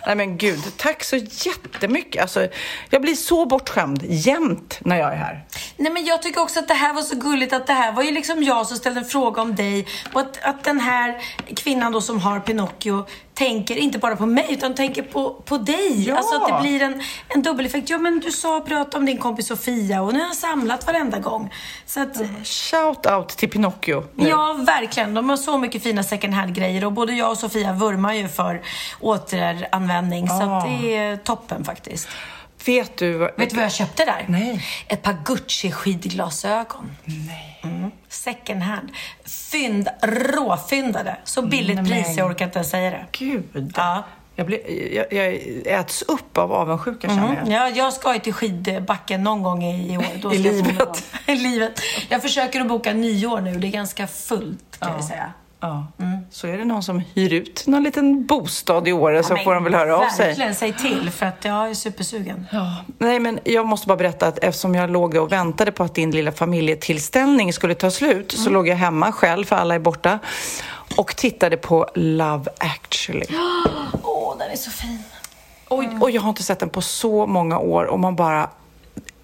Nej men gud, tack så jättemycket. Alltså, jag blir så bortskämd jämt när jag är här. Nej, men jag tycker också att det här var så gulligt att det här var ju liksom jag som ställde en fråga om dig och att, att den här kvinnan då som har Pinocchio tänker inte bara på mig utan tänker på, på dig. Ja. Alltså att det blir en, en dubbeleffekt. Ja, men du sa prata om din kompis Sofia och nu har jag samlat varenda gång. Så att, Shout out till Pinocchio. nu. Ja, verkligen. De har så mycket fina second hand-grejer och både jag och Sofia vurmar ju för återanvändning. Så att det är toppen faktiskt. Vet du vad... Vet du vad jag köpte där? Nej. Ett par Gucci-skidglasögon. Nej. Mm. Second hand. Fynd, råfyndade. Så billigt Nej, pris, jag orkar inte ens säga det. Gud. Ja. Jag, blir, jag, jag äts upp av avundsjuka känner jag. Mm. Ja, jag ska ju till skidbacken någon gång i, år. Då I livet. I livet. Jag försöker att boka nyår nu. Det är ganska fullt kan jag säga. Ja. Så är det någon som hyr ut någon liten bostad i Åre så Men får de väl höra av sig. Verkligen, säg till för att jag är supersugen. Ja. Nej, men jag måste bara berätta att eftersom jag låg och väntade på att din lilla familjetillställning skulle ta slut så låg jag hemma själv, för alla är borta, och tittade på Love actually. Åh, den är så fin. Och, och jag har inte sett den på så många år och man bara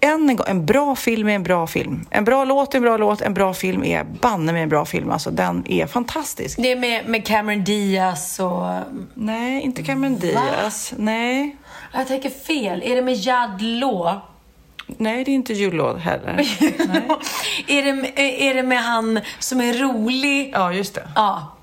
än en gång, en bra film är en bra film. En bra låt är en bra låt, en bra film är banne med en bra film. Alltså den är fantastisk. Det är med, med Cameron Diaz och... Nej, inte Cameron Diaz. Nej. Jag tänker fel. Är det med Judd Law? Nej, det är inte Law heller. är, det, är det med han som är rolig? Ja, just det. Ja.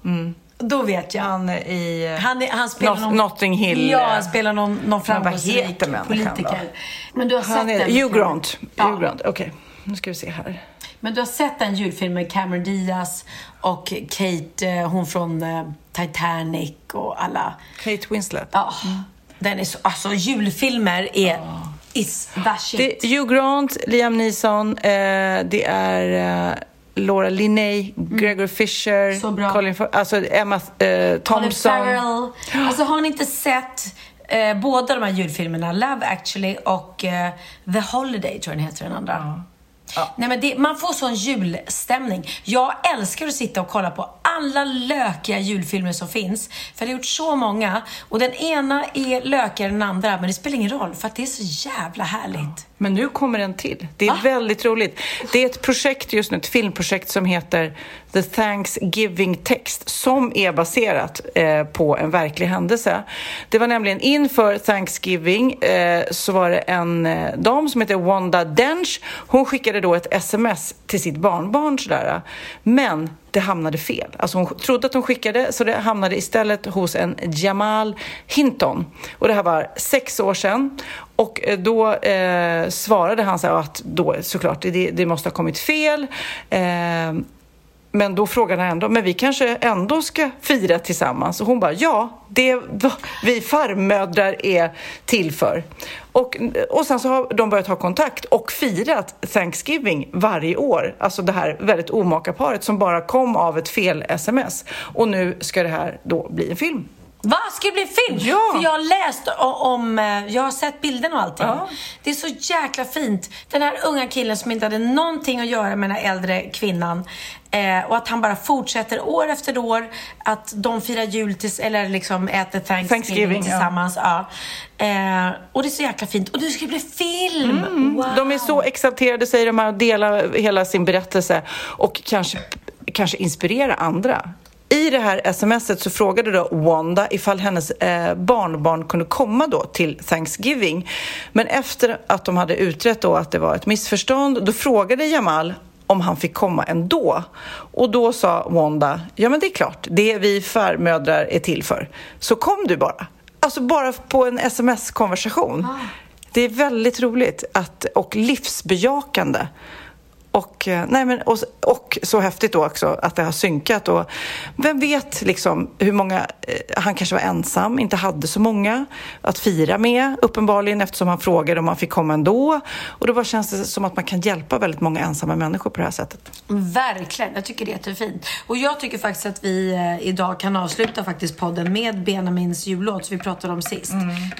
Då vet jag. Han i... Han, han spelar Not- någon... Notting Hill, Ja, han spelar någon, någon framgångsrik politiker. Men du har sett Han är den? Hugh Grant. Ja. Hugh Grant. Okej, nu ska vi se här. Men du har sett den julfilmen med Cameron Diaz och Kate, eh, hon från eh, Titanic och alla. Kate Winslet. Ja, den är så... Alltså julfilmer är... Is the shit. Det är Hugh Grant, Liam Neeson, eh, det är eh, Laura Linney, Gregory Fisher, Mm. Så bra. Colin alltså Emma eh, Colin Thompson. Farrell. Alltså har ni inte sett eh, båda de här julfilmerna, Love actually och eh, The Holiday tror jag den heter den andra. Nej, men det, man får sån julstämning. Jag älskar att sitta och kolla på alla lökiga julfilmer som finns. För jag har gjort så många. Och den ena är lökigare än den andra, men det spelar ingen roll för att det är så jävla härligt. Men nu kommer en till. Det är väldigt roligt. Det är ett projekt just nu, ett filmprojekt som heter The Thanksgiving Text som är baserat eh, på en verklig händelse. Det var nämligen inför Thanksgiving eh, så var det en eh, dam som heter Wanda Dench. Hon skickade då ett sms till sitt barnbarn sådär. Men det hamnade fel. Alltså hon trodde att hon skickade, så det hamnade istället hos en Jamal Hinton. Och det här var sex år sedan. Och eh, då eh, svarade han så här att då såklart, det, det måste ha kommit fel. Eh, men då frågade han ändå, men vi kanske ändå ska fira tillsammans? Och hon bara, ja, det är vad vi farmödrar är till för. Och, och sen så har de börjat ha kontakt och firat Thanksgiving varje år. Alltså det här väldigt omaka paret som bara kom av ett fel-sms. Och nu ska det här då bli en film. Va? Ska det bli film? Ja. För jag har läst om, eh, jag har sett bilderna och allting. Ja. Det är så jäkla fint. Den här unga killen som inte hade någonting att göra med den här äldre kvinnan. Eh, och att han bara fortsätter år efter år att de firar jul tills, eller liksom äter Thanksgiving, Thanksgiving, ja. tillsammans. Ja. Eh, och det är så jäkla fint. Och det ska bli film! Wow. Mm. De är så exalterade, säger de här, och delar hela sin berättelse och kanske, kanske inspirera andra. I det här smset så frågade då Wanda ifall hennes eh, barnbarn kunde komma då till Thanksgiving. Men efter att de hade utrett då att det var ett missförstånd, då frågade Jamal om han fick komma ändå. Och då sa Wanda, ja men det är klart, det är vi farmödrar är till för. Så kom du bara. Alltså bara på en sms-konversation. Det är väldigt roligt att, och livsbejakande. Och, eh, nej men, och, och så häftigt då också att det har synkat. Och vem vet liksom hur många... Eh, han kanske var ensam, inte hade så många att fira med uppenbarligen eftersom han frågade om han fick komma ändå. Och då bara känns det som att man kan hjälpa väldigt många ensamma människor på det här sättet. Verkligen, jag tycker det är jättefint. Och jag tycker faktiskt att vi eh, idag kan avsluta faktiskt podden med Benjamins jullåt som vi pratade om sist.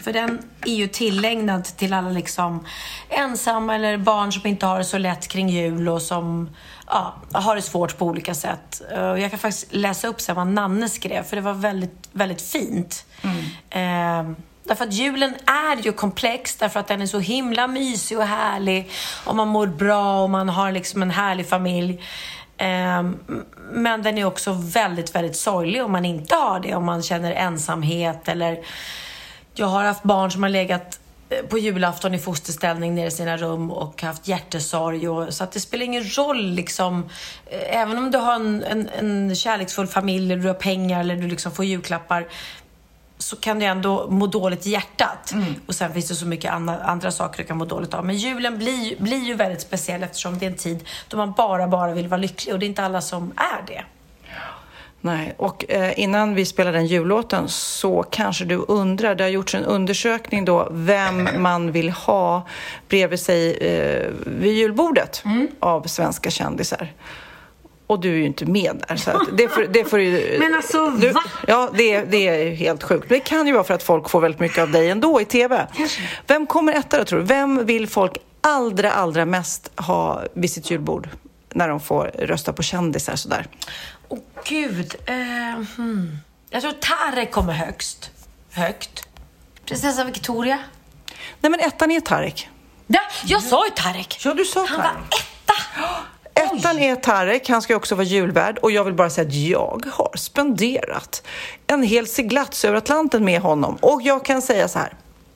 För den är ju tillägnad till alla liksom ensamma eller barn som inte har det så lätt kring jul och som ja, har det svårt på olika sätt. Eh, jag kan faktiskt läsa upp sen vad Nanne skrev för det var väldigt, väldigt fint. Eh, Därför att julen är ju komplex, därför att den är så himla mysig och härlig. Och man mår bra och man har liksom en härlig familj. Ehm, Men den är också väldigt, väldigt sorglig om man inte har det. Om man känner ensamhet eller... Jag har haft barn som har legat eh, på julafton i fosterställning nere i sina rum och haft hjärtesorg. Och, så att det spelar ingen roll liksom. eh, Även om du har en, en, en kärleksfull familj, eller du har pengar eller du liksom får julklappar så kan du ändå må dåligt i hjärtat. Och sen finns det så mycket andra, andra saker du kan må dåligt av. Men julen blir, blir ju väldigt speciell eftersom det är en tid då man bara, bara vill vara lycklig. Och det är inte alla som är det. Nej, och eh, innan vi spelar den jullåten så kanske du undrar, det har gjorts en undersökning då, vem man vill ha bredvid sig eh, vid julbordet av svenska kändisar. Och du är ju inte med där, så det, får, det får du... Men alltså, du, va? Ja, det, är- det är helt sjukt. Det kan ju vara för att folk får väldigt mycket av dig ändå i TV. Vem kommer etta då, tror du? Vem vill folk allra, allra mest ha vid sitt julbord? När de får rösta på kändisar sådär. Gud. Eh, hmm. Jag tror Tarek kommer högst. Högt. Prinsessa Victoria. Nej, men ettan är Tarek. Ja, jag sa ju Tarek. Ja, du sa Han Tarek. var etta. Ettan är Tarek, han ska också vara julvärd och jag vill bara säga att jag har spenderat en hel seglats över Atlanten med honom och jag kan säga så här,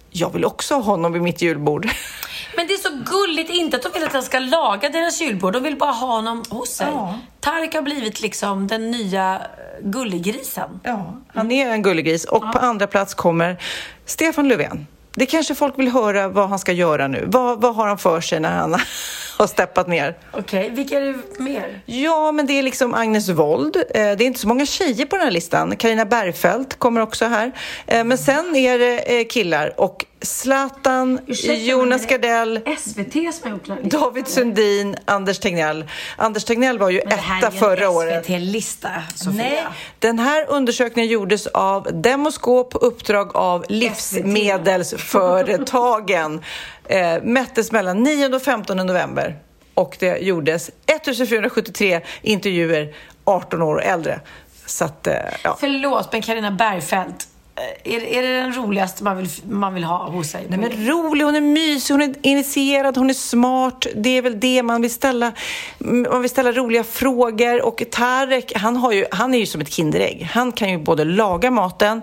jag vill också ha honom vid mitt julbord. Men det är så gulligt, inte att de vill att han ska laga deras julbord, de vill bara ha honom hos sig. Ja. Tarek har blivit liksom den nya eh, gulliggrisen. Ja, han är en gullegris och på andra plats kommer Stefan Löfven. Det kanske folk vill höra vad han ska göra nu. Vad, vad har han för sig när han har steppat ner? Okej, vilka är det mer? Ja, men det är liksom Agnes Wold. Eh, Det är inte så många tjejer på den här listan. Karina Bergfeldt kommer också här. Eh, Men sen är det killar och Zlatan, Ursäkta, Jonas Gardell, SVT som har gjort den här listan. David Sundin, Anders Tegnell. Anders Tegnell var ju Men det här etta är förra en året. SVT-lista, Sofia. Nej, den här undersökningen gjordes av Demoskop på uppdrag av Livsmedelsföretagen. Eh, mättes mellan 9 och 15 november och det gjordes 1473 intervjuer 18 år och äldre. Så att, eh, ja. Förlåt, men Carina Bergfeldt. Eh, Är, är det den roligaste man vill, man vill ha hos sig? Nej, men rolig, hon är mysig, hon är initierad, hon är smart. Det är väl det man vill ställa. Man vill ställa roliga frågor. Och Tarek, han, har ju, han är ju som ett Kinderägg. Han kan ju både laga maten,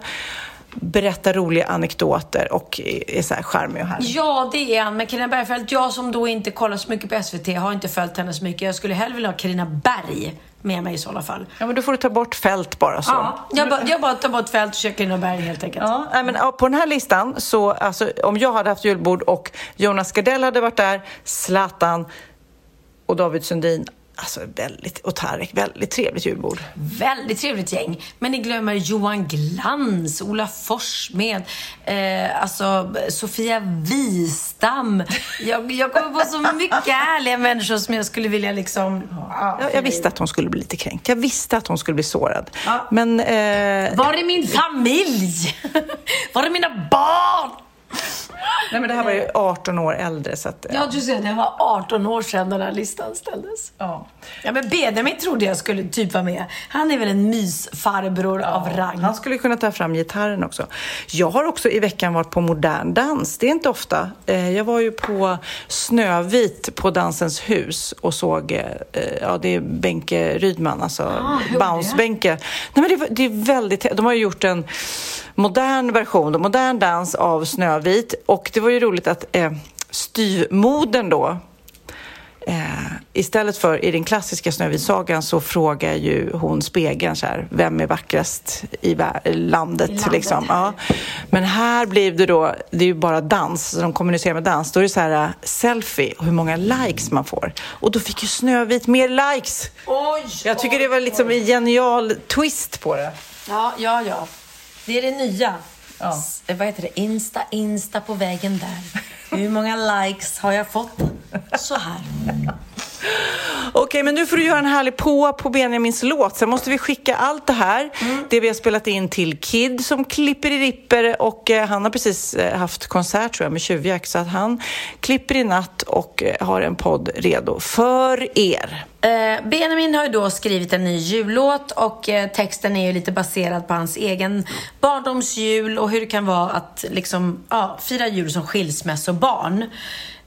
berätta roliga anekdoter och är så här charmig och härlig. Ja, det är han. Men Carina Bergfeldt, jag som då inte kollar så mycket på SVT, har inte följt henne så mycket. Jag skulle hellre vilja ha Carina Berg med mig i sådana fall. Ja, men då får du ta bort fält bara så. Ja, jag bara, jag bara tar bort fält och kör Carina Berg helt enkelt. Ja, nej, men, ja, på den här listan, så, alltså, om jag hade haft julbord och Jonas Gardell hade varit där, Zlatan och David Sundin, alltså väldigt, och Tarek, väldigt trevligt julbord. Väldigt trevligt gäng. Men ni glömmer Johan Glans, Ola Forssmed, eh, alltså Sofia Wistam. Jag, jag kommer på så mycket härliga människor som jag skulle vilja liksom... Ja, Jag, jag visste att hon skulle bli lite kränkt. Jag visste att hon skulle bli sårad. Men... Eh, Var är min familj? Var är mina barn? Nej, men det här var ju 18 år äldre, så att... Ja, du ser, det var 18 år sedan den här listan ställdes. Ja. Ja, men Benjamin trodde jag skulle typ vara med. Han är väl en mysfarbror av rang. Han skulle kunna ta fram gitarren också. Jag har också i veckan varit på modern dans. Det är inte ofta. Eh, Jag var ju på Snövit på Dansens hus och såg, eh, ja det är Benke Rydman, alltså var Bounce-Benke. Nej men det, det är väldigt, de har ju gjort en modern version, modern dans av Snövit och det var ju roligt att eh, styvmodern då Eh, istället för i den klassiska Snövitsagan så frågar ju hon spegeln så här, vem är vackrast i landet? Landet, liksom. ja. Men här blir det då, det är ju bara dans, så de kommunicerar med dans. Då är det så här eh, selfie och hur många likes man får. Och då fick ju Snövit mer likes. Oj! Jag tycker det var liksom en genial twist på det. Ja, ja, ja. Det är det nya. S- Vad heter det? Insta, Insta på vägen där. Hur många likes har jag fått? Så här. Okej, men nu får du göra en härlig på på Benjamins låt. Sen måste vi skicka allt det här, det vi har spelat in till Kid som klipper i ripper och eh, han har precis eh, haft konsert tror jag med Tjuvjakt så att han klipper i natt och eh, har en podd redo för er. Eh, Benjamin har ju då skrivit en ny jullåt och eh, texten är ju lite baserad på hans egen barndomsjul och hur det kan vara att liksom, ja, fira jul som skilsmässobarn.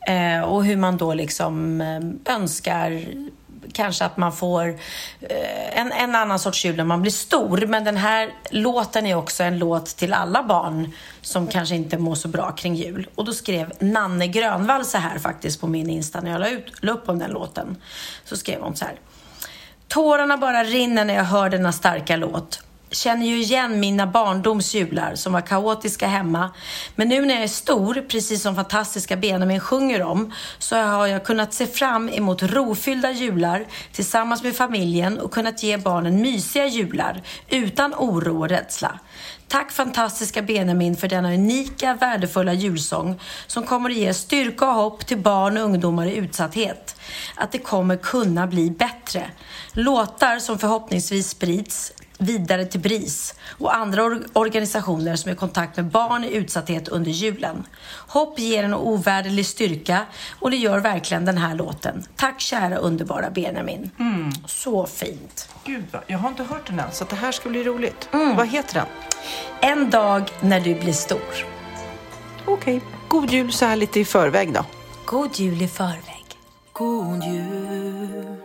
Eh, och hur man då liksom eh, önskar kanske att man får eh, en, en annan sorts jul när man blir stor. Men den här låten är också en låt till alla barn som kanske inte mår så bra kring jul. Och då skrev Nanne Grönvall så här faktiskt på min Insta när jag la, ut, la upp om den låten. Så skrev hon så här. Tårarna bara rinner när jag hör denna starka låt. Känner ju igen mina barndoms jular som var kaotiska hemma. Men nu när jag är stor, precis som fantastiska Benjamin sjunger om, så har jag kunnat se fram emot rofyllda jular tillsammans med familjen och kunnat ge barnen mysiga jular utan oro och rädsla. Tack fantastiska Benjamin för denna unika, värdefulla julsång som kommer att ge styrka och hopp till barn och ungdomar i utsatthet. Att det kommer kunna bli bättre. Låtar som förhoppningsvis sprids vidare till BRIS och andra or- organisationer som är i kontakt med barn i utsatthet under julen. Hopp ger en ovärderlig styrka och det gör verkligen den här låten. Tack kära underbara Benjamin. Så fint. Gud, vad- jag har inte hört den än så att det här ska bli roligt. Vad heter den? En dag när du blir stor. Okej, god jul så här lite i förväg då. God jul i förväg. God jul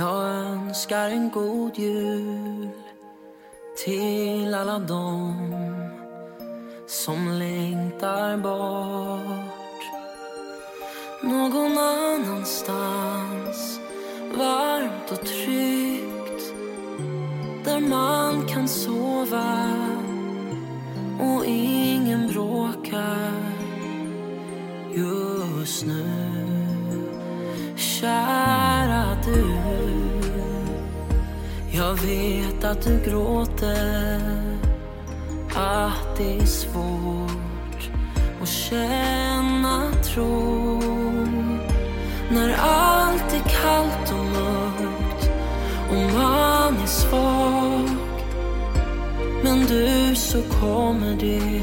jag önskar en god jul till alla dem som längtar bort. Någon annanstans varmt och tryggt där man kan sova och ingen bråkar just nu. Kära du Jag vet att du gråter. Att det är svårt att känna tro. När allt är kallt och mörkt och man är svag. Men du så kommer det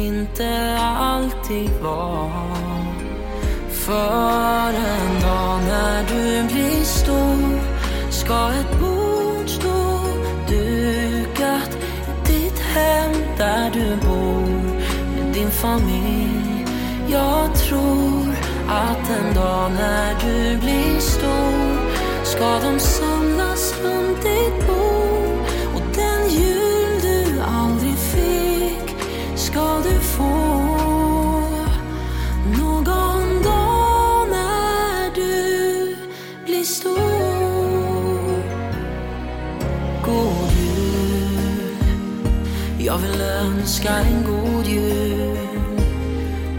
inte alltid vara för en dag när du blir stor ska ett bord stå dukat i ditt hem där du bor med din familj. Jag tror att en dag när du blir stor ska de samlas runt ditt bord Jag vill önska en god jul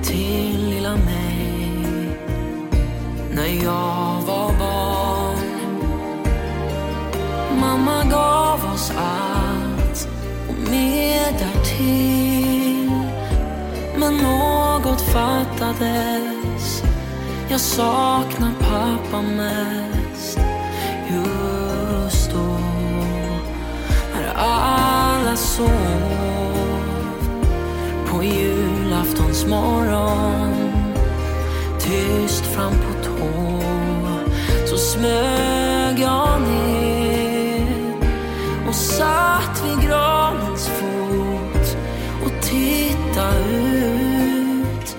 till lilla mig när jag var barn. Mamma gav oss allt och mer därtill. Men något fattades Jag saknar pappa mest Just då När alla sov på julaftons morgon Tyst fram på tå Så smög jag ner Och satt vid granens fot och titta ut.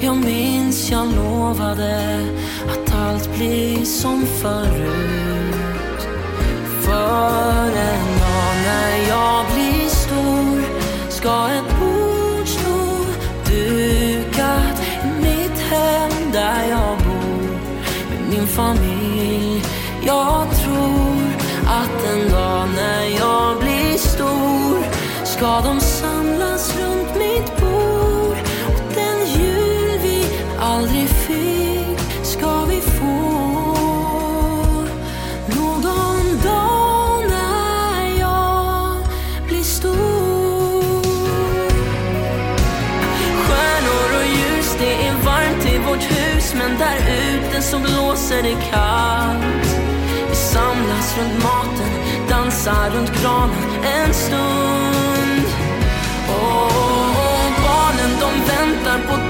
Jag minns jag lovade att allt blir som förut. För en dag när jag blir stor ska ett familj. Jag tror att en dag när jag blir stor ska de blåser det kallt. Vi samlas runt maten, dansar runt kranen en stund. Och barnen de väntar på